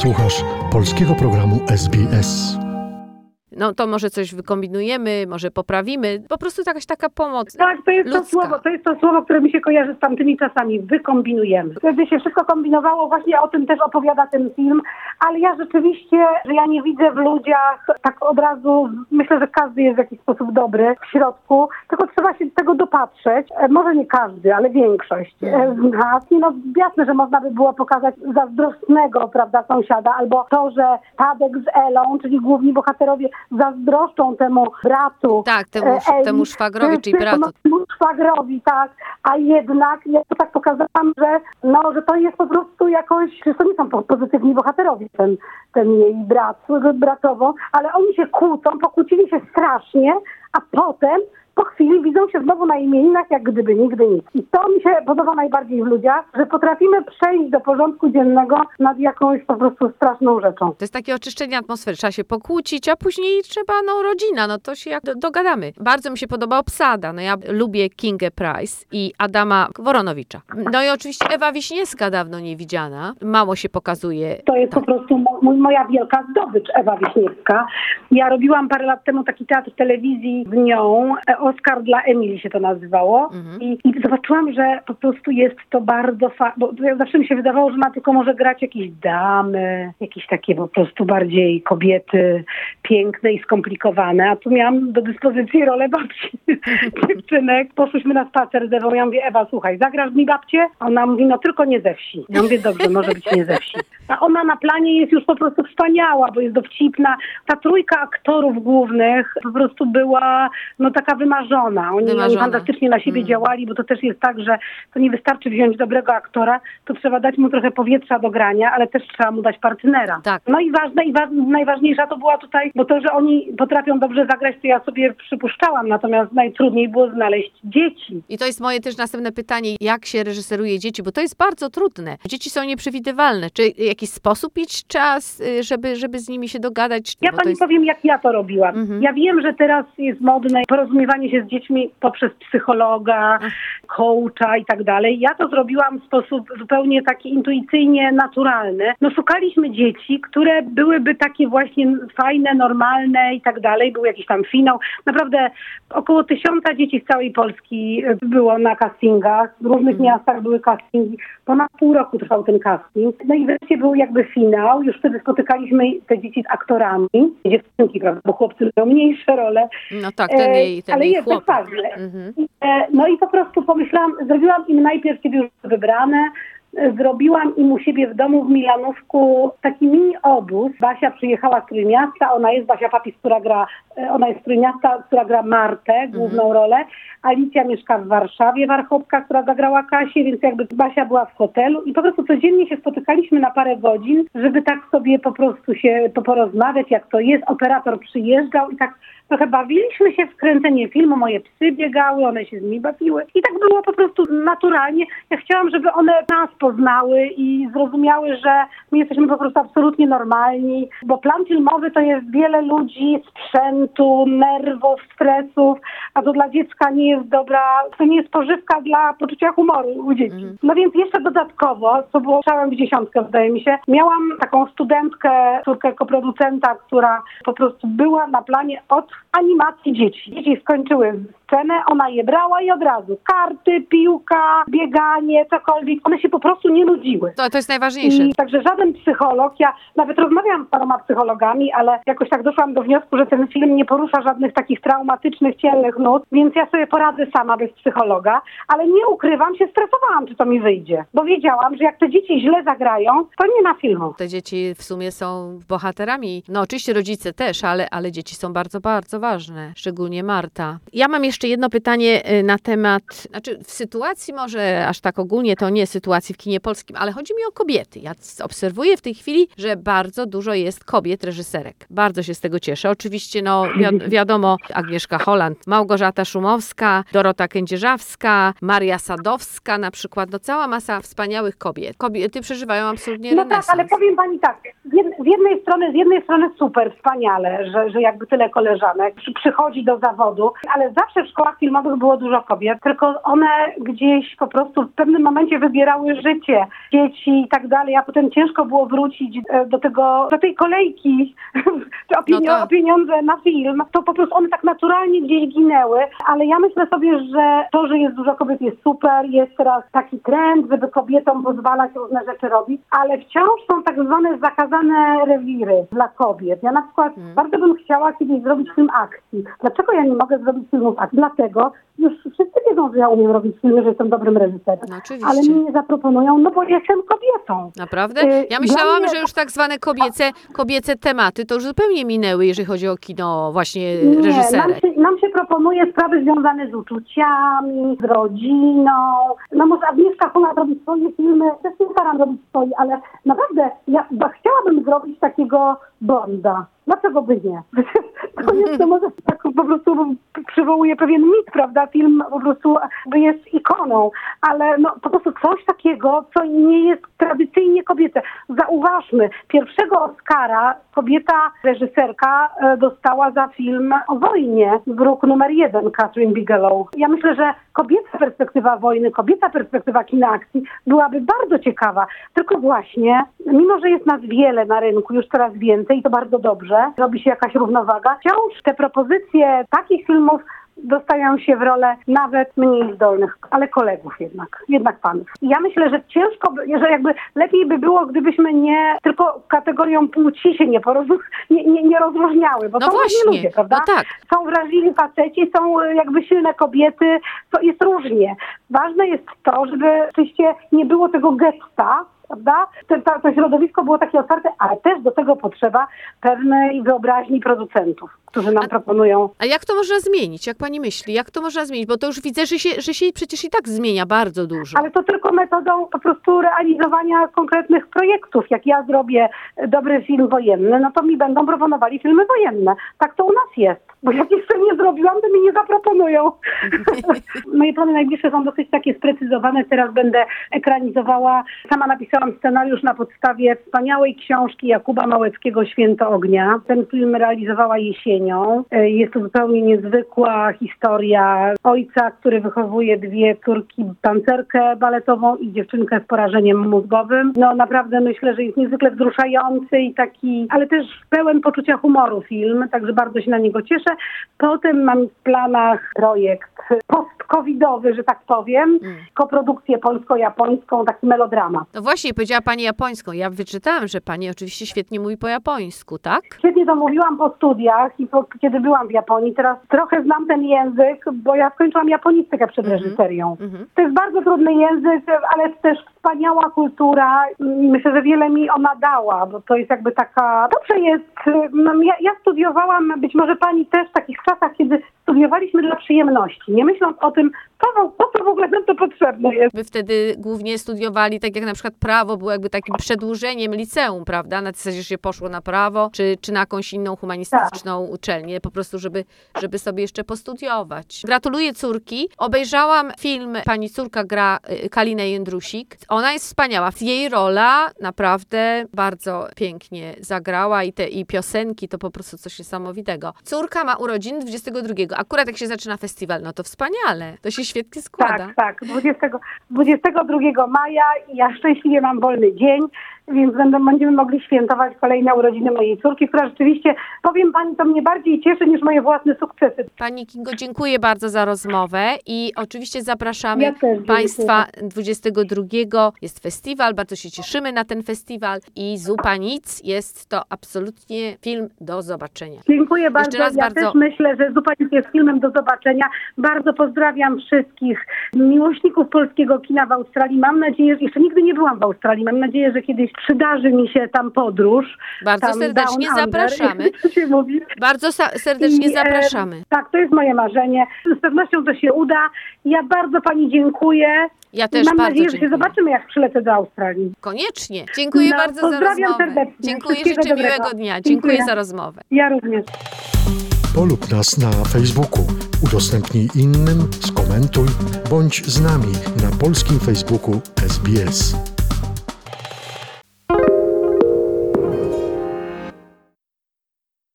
Słuchasz polskiego programu SBS. No to może coś wykombinujemy, może poprawimy. Po prostu jakaś taka pomoc. Tak, to jest ludzka. to słowo, to jest to słowo, które mi się kojarzy z tamtymi czasami. Wykombinujemy. Wtedy się wszystko kombinowało, właśnie o tym też opowiada ten film, ale ja rzeczywiście, że ja nie widzę w ludziach tak od razu, myślę, że każdy jest w jakiś sposób dobry w środku, tylko trzeba się do tego dopatrzeć. E, Może nie każdy, ale większość e, z nas. Nie no, jasne, że można by było pokazać zazdrosnego, prawda, sąsiada, albo to, że Tadek z Elą, czyli główni bohaterowie, zazdroszczą temu bratu. Tak, temu, e, Eli, temu szwagrowi, czyli temu bratu. Szwagrowi, tak. A jednak ja to tak pokazałam, że no, że to jest po prostu jakoś, że to nie są po- pozytywni bohaterowie, ten, ten jej brat, bratowo, ale oni się kłócą, pokłócili się strasznie, a potem po chwili widzą się znowu na imieninach, jak gdyby nigdy nic. I to mi się podoba najbardziej w ludziach, że potrafimy przejść do porządku dziennego nad jakąś po prostu straszną rzeczą. To jest takie oczyszczenie atmosfery. Trzeba się pokłócić, a później trzeba, no, rodzina, no to się jak do, dogadamy. Bardzo mi się podoba obsada. No ja lubię Kingę Price i Adama Woronowicza. No i oczywiście Ewa Wiśniewska dawno nie widziana. Mało się pokazuje. To jest po prostu mo- mój, moja wielka zdobycz, Ewa Wiśniewska. Ja robiłam parę lat temu taki teatr telewizji z nią. E, Oscar dla Emilii się to nazywało. Mhm. I, I zobaczyłam, że po prostu jest to bardzo fa- bo zawsze mi się wydawało, że ona tylko może grać jakieś damy, jakieś takie po prostu bardziej kobiety piękne i skomplikowane. A tu miałam do dyspozycji rolę babci dziewczynek. Poszłyśmy na spacer z Ewą. Ja mówię, Ewa, słuchaj, zagrasz mi babcię? A Ona mówi, no tylko nie ze wsi. Ja mówię, dobrze, może być nie ze wsi. A ona na planie jest już po prostu wspaniała, bo jest dowcipna. Ta trójka aktorów głównych po prostu była no taka wymarzona. Oni, Wymarzona. oni fantastycznie na siebie Mm. działali, bo to też jest tak, że to nie wystarczy wziąć dobrego aktora, to trzeba dać mu trochę powietrza do grania, ale też trzeba mu dać partnera. Tak. No i ważne i wa- najważniejsza to była tutaj, bo to, że oni potrafią dobrze zagrać, to ja sobie przypuszczałam, natomiast najtrudniej było znaleźć dzieci. I to jest moje też następne pytanie, jak się reżyseruje dzieci, bo to jest bardzo trudne. Dzieci są nieprzewidywalne. Czy jakiś sposób mieć czas, y, żeby, żeby z nimi się dogadać? Ja pani jest... powiem, jak ja to robiłam. Mhm. Ja wiem, że teraz jest modne porozumiewanie się z dziećmi poprzez psychologa, coacha i tak dalej. Ja to zrobiłam w sposób zupełnie taki intuicyjnie naturalny. No szukaliśmy dzieci, które byłyby takie właśnie fajne, normalne i tak dalej. Był jakiś tam finał. Naprawdę około tysiąca dzieci z całej Polski e, było na castingach. W różnych Mhm. miastach były castingi. Ponad pół roku trwał ten casting. No i wreszcie był jakby finał. Już wtedy spotykaliśmy te dzieci z aktorami. Dziewczynki, prawda, bo chłopcy mają mniejsze role. No tak, ten E, jej, ten ale jej jest chłopak. też ważne. Mhm. E, No i po prostu pomyślałam, zrobiłam im najpierw, kiedy już wybrane, zrobiłam im u siebie w domu w Milanówku taki mini Basia przyjechała z Trójmiasta, ona jest Basia Papis, która gra, e, ona jest z Trójmiasta, która gra Martę, główną rolę. Alicja mieszka w Warszawie, Warchopka, która zagrała Kasię, więc jakby Basia była w hotelu i po prostu codziennie się spotykaliśmy na parę godzin, żeby tak sobie po prostu się po- porozmawiać, jak to jest. Operator przyjeżdżał i tak trochę bawiliśmy się w kręcenie filmu, moje psy biegały, one się z nimi bawiły i tak było po prostu naturalnie. Ja chciałam, żeby one nas poznały i zrozumiały, że my jesteśmy po prostu absolutnie normalni, bo plan filmowy to jest wiele ludzi, sprzętu, nerwów, stresów, a to dla dziecka nie jest dobra, to nie jest pożywka dla poczucia humoru u dzieci. Mhm. No więc jeszcze dodatkowo, co było strzałem w dziesiątkę wydaje mi się, miałam taką studentkę, córkę koproducenta, która po prostu była na planie od animacji dzieci. Dzieci skończyły scenę, ona je brała i od razu karty, piłka, bieganie, cokolwiek. One się po prostu nie nudziły. To, to jest najważniejsze. I także żaden psycholog, ja nawet rozmawiałam z paroma psychologami, ale jakoś tak doszłam do wniosku, że ten film nie porusza żadnych takich traumatycznych, cielnych nut, więc ja sobie poradzę sama bez psychologa, ale nie ukrywam, się stresowałam, czy to mi wyjdzie, bo wiedziałam, że jak te dzieci źle zagrają, to nie ma filmu. Te dzieci w sumie są bohaterami. No oczywiście rodzice też, ale, ale dzieci są bardzo, bardzo ważne. Szczególnie Marta. Ja mam jeszcze jedno pytanie y, na temat, znaczy w sytuacji może aż tak ogólnie, to nie sytuacji w kinie polskim, ale chodzi mi o kobiety. Ja obserwuję w tej chwili, że bardzo dużo jest kobiet reżyserek. Bardzo się z tego cieszę. Oczywiście no wi- wiadomo Agnieszka Holland, Małgorzata Szumowska, Dorota Kędzierzawska, Maria Sadowska na przykład. No cała masa wspaniałych kobiet. Kobiety przeżywają absolutnie No tak, renesans. ale powiem pani tak, z jed- z jednej strony, z jednej strony super, wspaniale, że, że jakby tyle koleżanek przy, przychodzi do zawodu, ale zawsze szkołach filmowych było dużo kobiet, tylko one gdzieś po prostu w pewnym momencie wybierały życie dzieci i tak dalej, a potem ciężko było wrócić e, do tego, do tej kolejki o, pienio- No tak. o pieniądze na film. To po prostu one tak naturalnie gdzieś ginęły, ale ja myślę sobie, że to, że jest dużo kobiet jest super, jest teraz taki trend, żeby kobietom pozwalać różne rzeczy robić, ale wciąż są tak zwane zakazane rewiry dla kobiet. Ja na przykład bardzo bym chciała kiedyś zrobić film akcji. Dlaczego ja nie mogę zrobić filmów akcji? Dlatego, już wszyscy wiedzą, że ja umiem robić filmy, że jestem dobrym reżyserem. No oczywiście. ale mi nie zaproponują, no bo jestem kobietą. Naprawdę? Y, Ja myślałam, mnie- że już tak zwane kobiece, kobiece tematy to już zupełnie minęły, jeżeli chodzi o kino właśnie Nie, nam się, nam się proponuje sprawy związane z uczuciami, z rodziną. No może Agnieszka Holland robi swoje filmy, też nie staram robić swoje, ale naprawdę ja chciałabym zrobić takiego Bonda. Dlaczego by nie? To jest, to może po prostu przywołuje pewien mit, prawda? Film po prostu jest ikoną, ale no po prostu coś takiego, co nie jest tradycyjnie kobiece. Zauważmy, pierwszego Oscara kobieta reżyserka e, dostała za film o wojnie, Wróg numer jeden, Catherine Bigelow. Ja myślę, że kobieca perspektywa wojny, kobieca perspektywa kina akcji byłaby bardzo ciekawa. Tylko właśnie, mimo że jest nas wiele na rynku, już coraz więcej i to bardzo dobrze, robi się jakaś równowaga, wciąż te propozycje takich filmów dostają się w rolę nawet mniej zdolnych, ale kolegów jednak, jednak panów. I ja myślę, że ciężko, że jakby lepiej by było, gdybyśmy nie tylko kategorią płci się nie, porozum- nie, nie, nie rozróżniały, bo No różni właśnie, ludzie, prawda? no tak. Są wrażliwi faceci, są e, jakby silne kobiety, to jest różnie. Ważne jest to, żeby oczywiście nie było tego getta, prawda? To, to, to środowisko było takie otwarte, ale też do tego potrzeba pewnej wyobraźni producentów, którzy nam A- proponują A jak to można zmienić? Jak pani myśli? Jak to można zmienić? Bo to już widzę, że się, że się przecież i tak zmienia bardzo dużo. Ale to tylko metodą po prostu realizowania konkretnych projektów. Jak ja zrobię dobry film wojenny, no to mi będą proponowali filmy wojenne. Tak to u nas jest. Bo jak jeszcze nie zrobiłam, to mi nie zaproponują. Moje plany najbliższe są dosyć takie sprecyzowane. Teraz będę ekranizowała. Sama napisałam scenariusz na podstawie wspaniałej książki Jakuba Małeckiego Święto Ognia. Ten film realizowała jesienią. E, Jest to zupełnie niezwykła historia ojca, który wychowuje dwie córki, tancerkę baletową i dziewczynkę z porażeniem mózgowym. No naprawdę myślę, że jest niezwykle wzruszający i taki, ale też pełen poczucia humoru film, także bardzo się na niego cieszę. Potem mam w planach projekt post-covidowy, że tak powiem, Mm. koprodukcję polsko-japońską, taki melodramat. No właśnie, powiedziała pani japońską. Ja wyczytałam, że pani oczywiście świetnie mówi po japońsku, tak? Świetnie to mówiłam po studiach i po, kiedy byłam w Japonii. Teraz trochę znam ten język, bo ja skończyłam japonistykę przed Mhm. reżyserią. Mhm. To jest bardzo trudny język, ale też wspaniała kultura i myślę, że wiele mi ona dała, bo to jest jakby taka... Dobrze jest, no, ja, ja studiowałam, być może pani też w takich czasach, kiedy studiowaliśmy dla przyjemności, nie myśląc o tym, po, po co w ogóle nam to potrzebne jest. Wy wtedy głównie studiowali, tak jak na przykład prawo było jakby takim przedłużeniem liceum, prawda? Na zasadzie, że się poszło na prawo, czy, czy na jakąś inną humanistyczną uczelnię, po prostu, żeby, żeby sobie jeszcze postudiować. Gratuluję córki. Obejrzałam film, pani córka gra y, Kalinę Jędrusik. Ona jest wspaniała. Jej rola naprawdę bardzo pięknie zagrała i te i piosenki to po prostu coś niesamowitego. Córka ma urodziny 22. Akurat jak się zaczyna festiwal, no to wspaniale. To się świetnie składa. Tak, tak. 20, 22 maja i ja szczęśliwie mam wolny dzień, więc będą, będziemy mogli świętować kolejne urodziny mojej córki, która rzeczywiście, powiem pani, to mnie bardziej cieszy niż moje własne sukcesy. Pani Kingo, dziękuję bardzo za rozmowę i oczywiście zapraszamy Ja. Państwa 22. Jest festiwal, bardzo się cieszymy na ten festiwal i Zupa Nic jest to absolutnie film do zobaczenia. Dziękuję bardzo. ja bardzo- też myślę, że Zupa Nic jest filmem do zobaczenia. Bardzo pozdrawiam wszystkich miłośników polskiego kina w Australii. Mam nadzieję, że jeszcze nigdy nie byłam w Australii. Mam nadzieję, że kiedyś przydarzy mi się tam podróż. Bardzo tam serdecznie under, zapraszamy. mówi. Bardzo serdecznie I, e, zapraszamy. tak, to jest moje marzenie. Z pewnością to się uda. Ja bardzo Pani dziękuję. Ja też Mam bardzo nadzieję, że się zobaczymy, jak przylecę do Australii. Koniecznie. Dziękuję No, bardzo za pozdrawiam rozmowę. serdecznie. Dziękuję, Wszystkiego życzę dobrego. miłego dnia. Dziękuję Dziękuję. za rozmowę. Ja również. Polub nas na Facebooku, udostępnij innym, skomentuj, bądź z nami na polskim Facebooku SBS.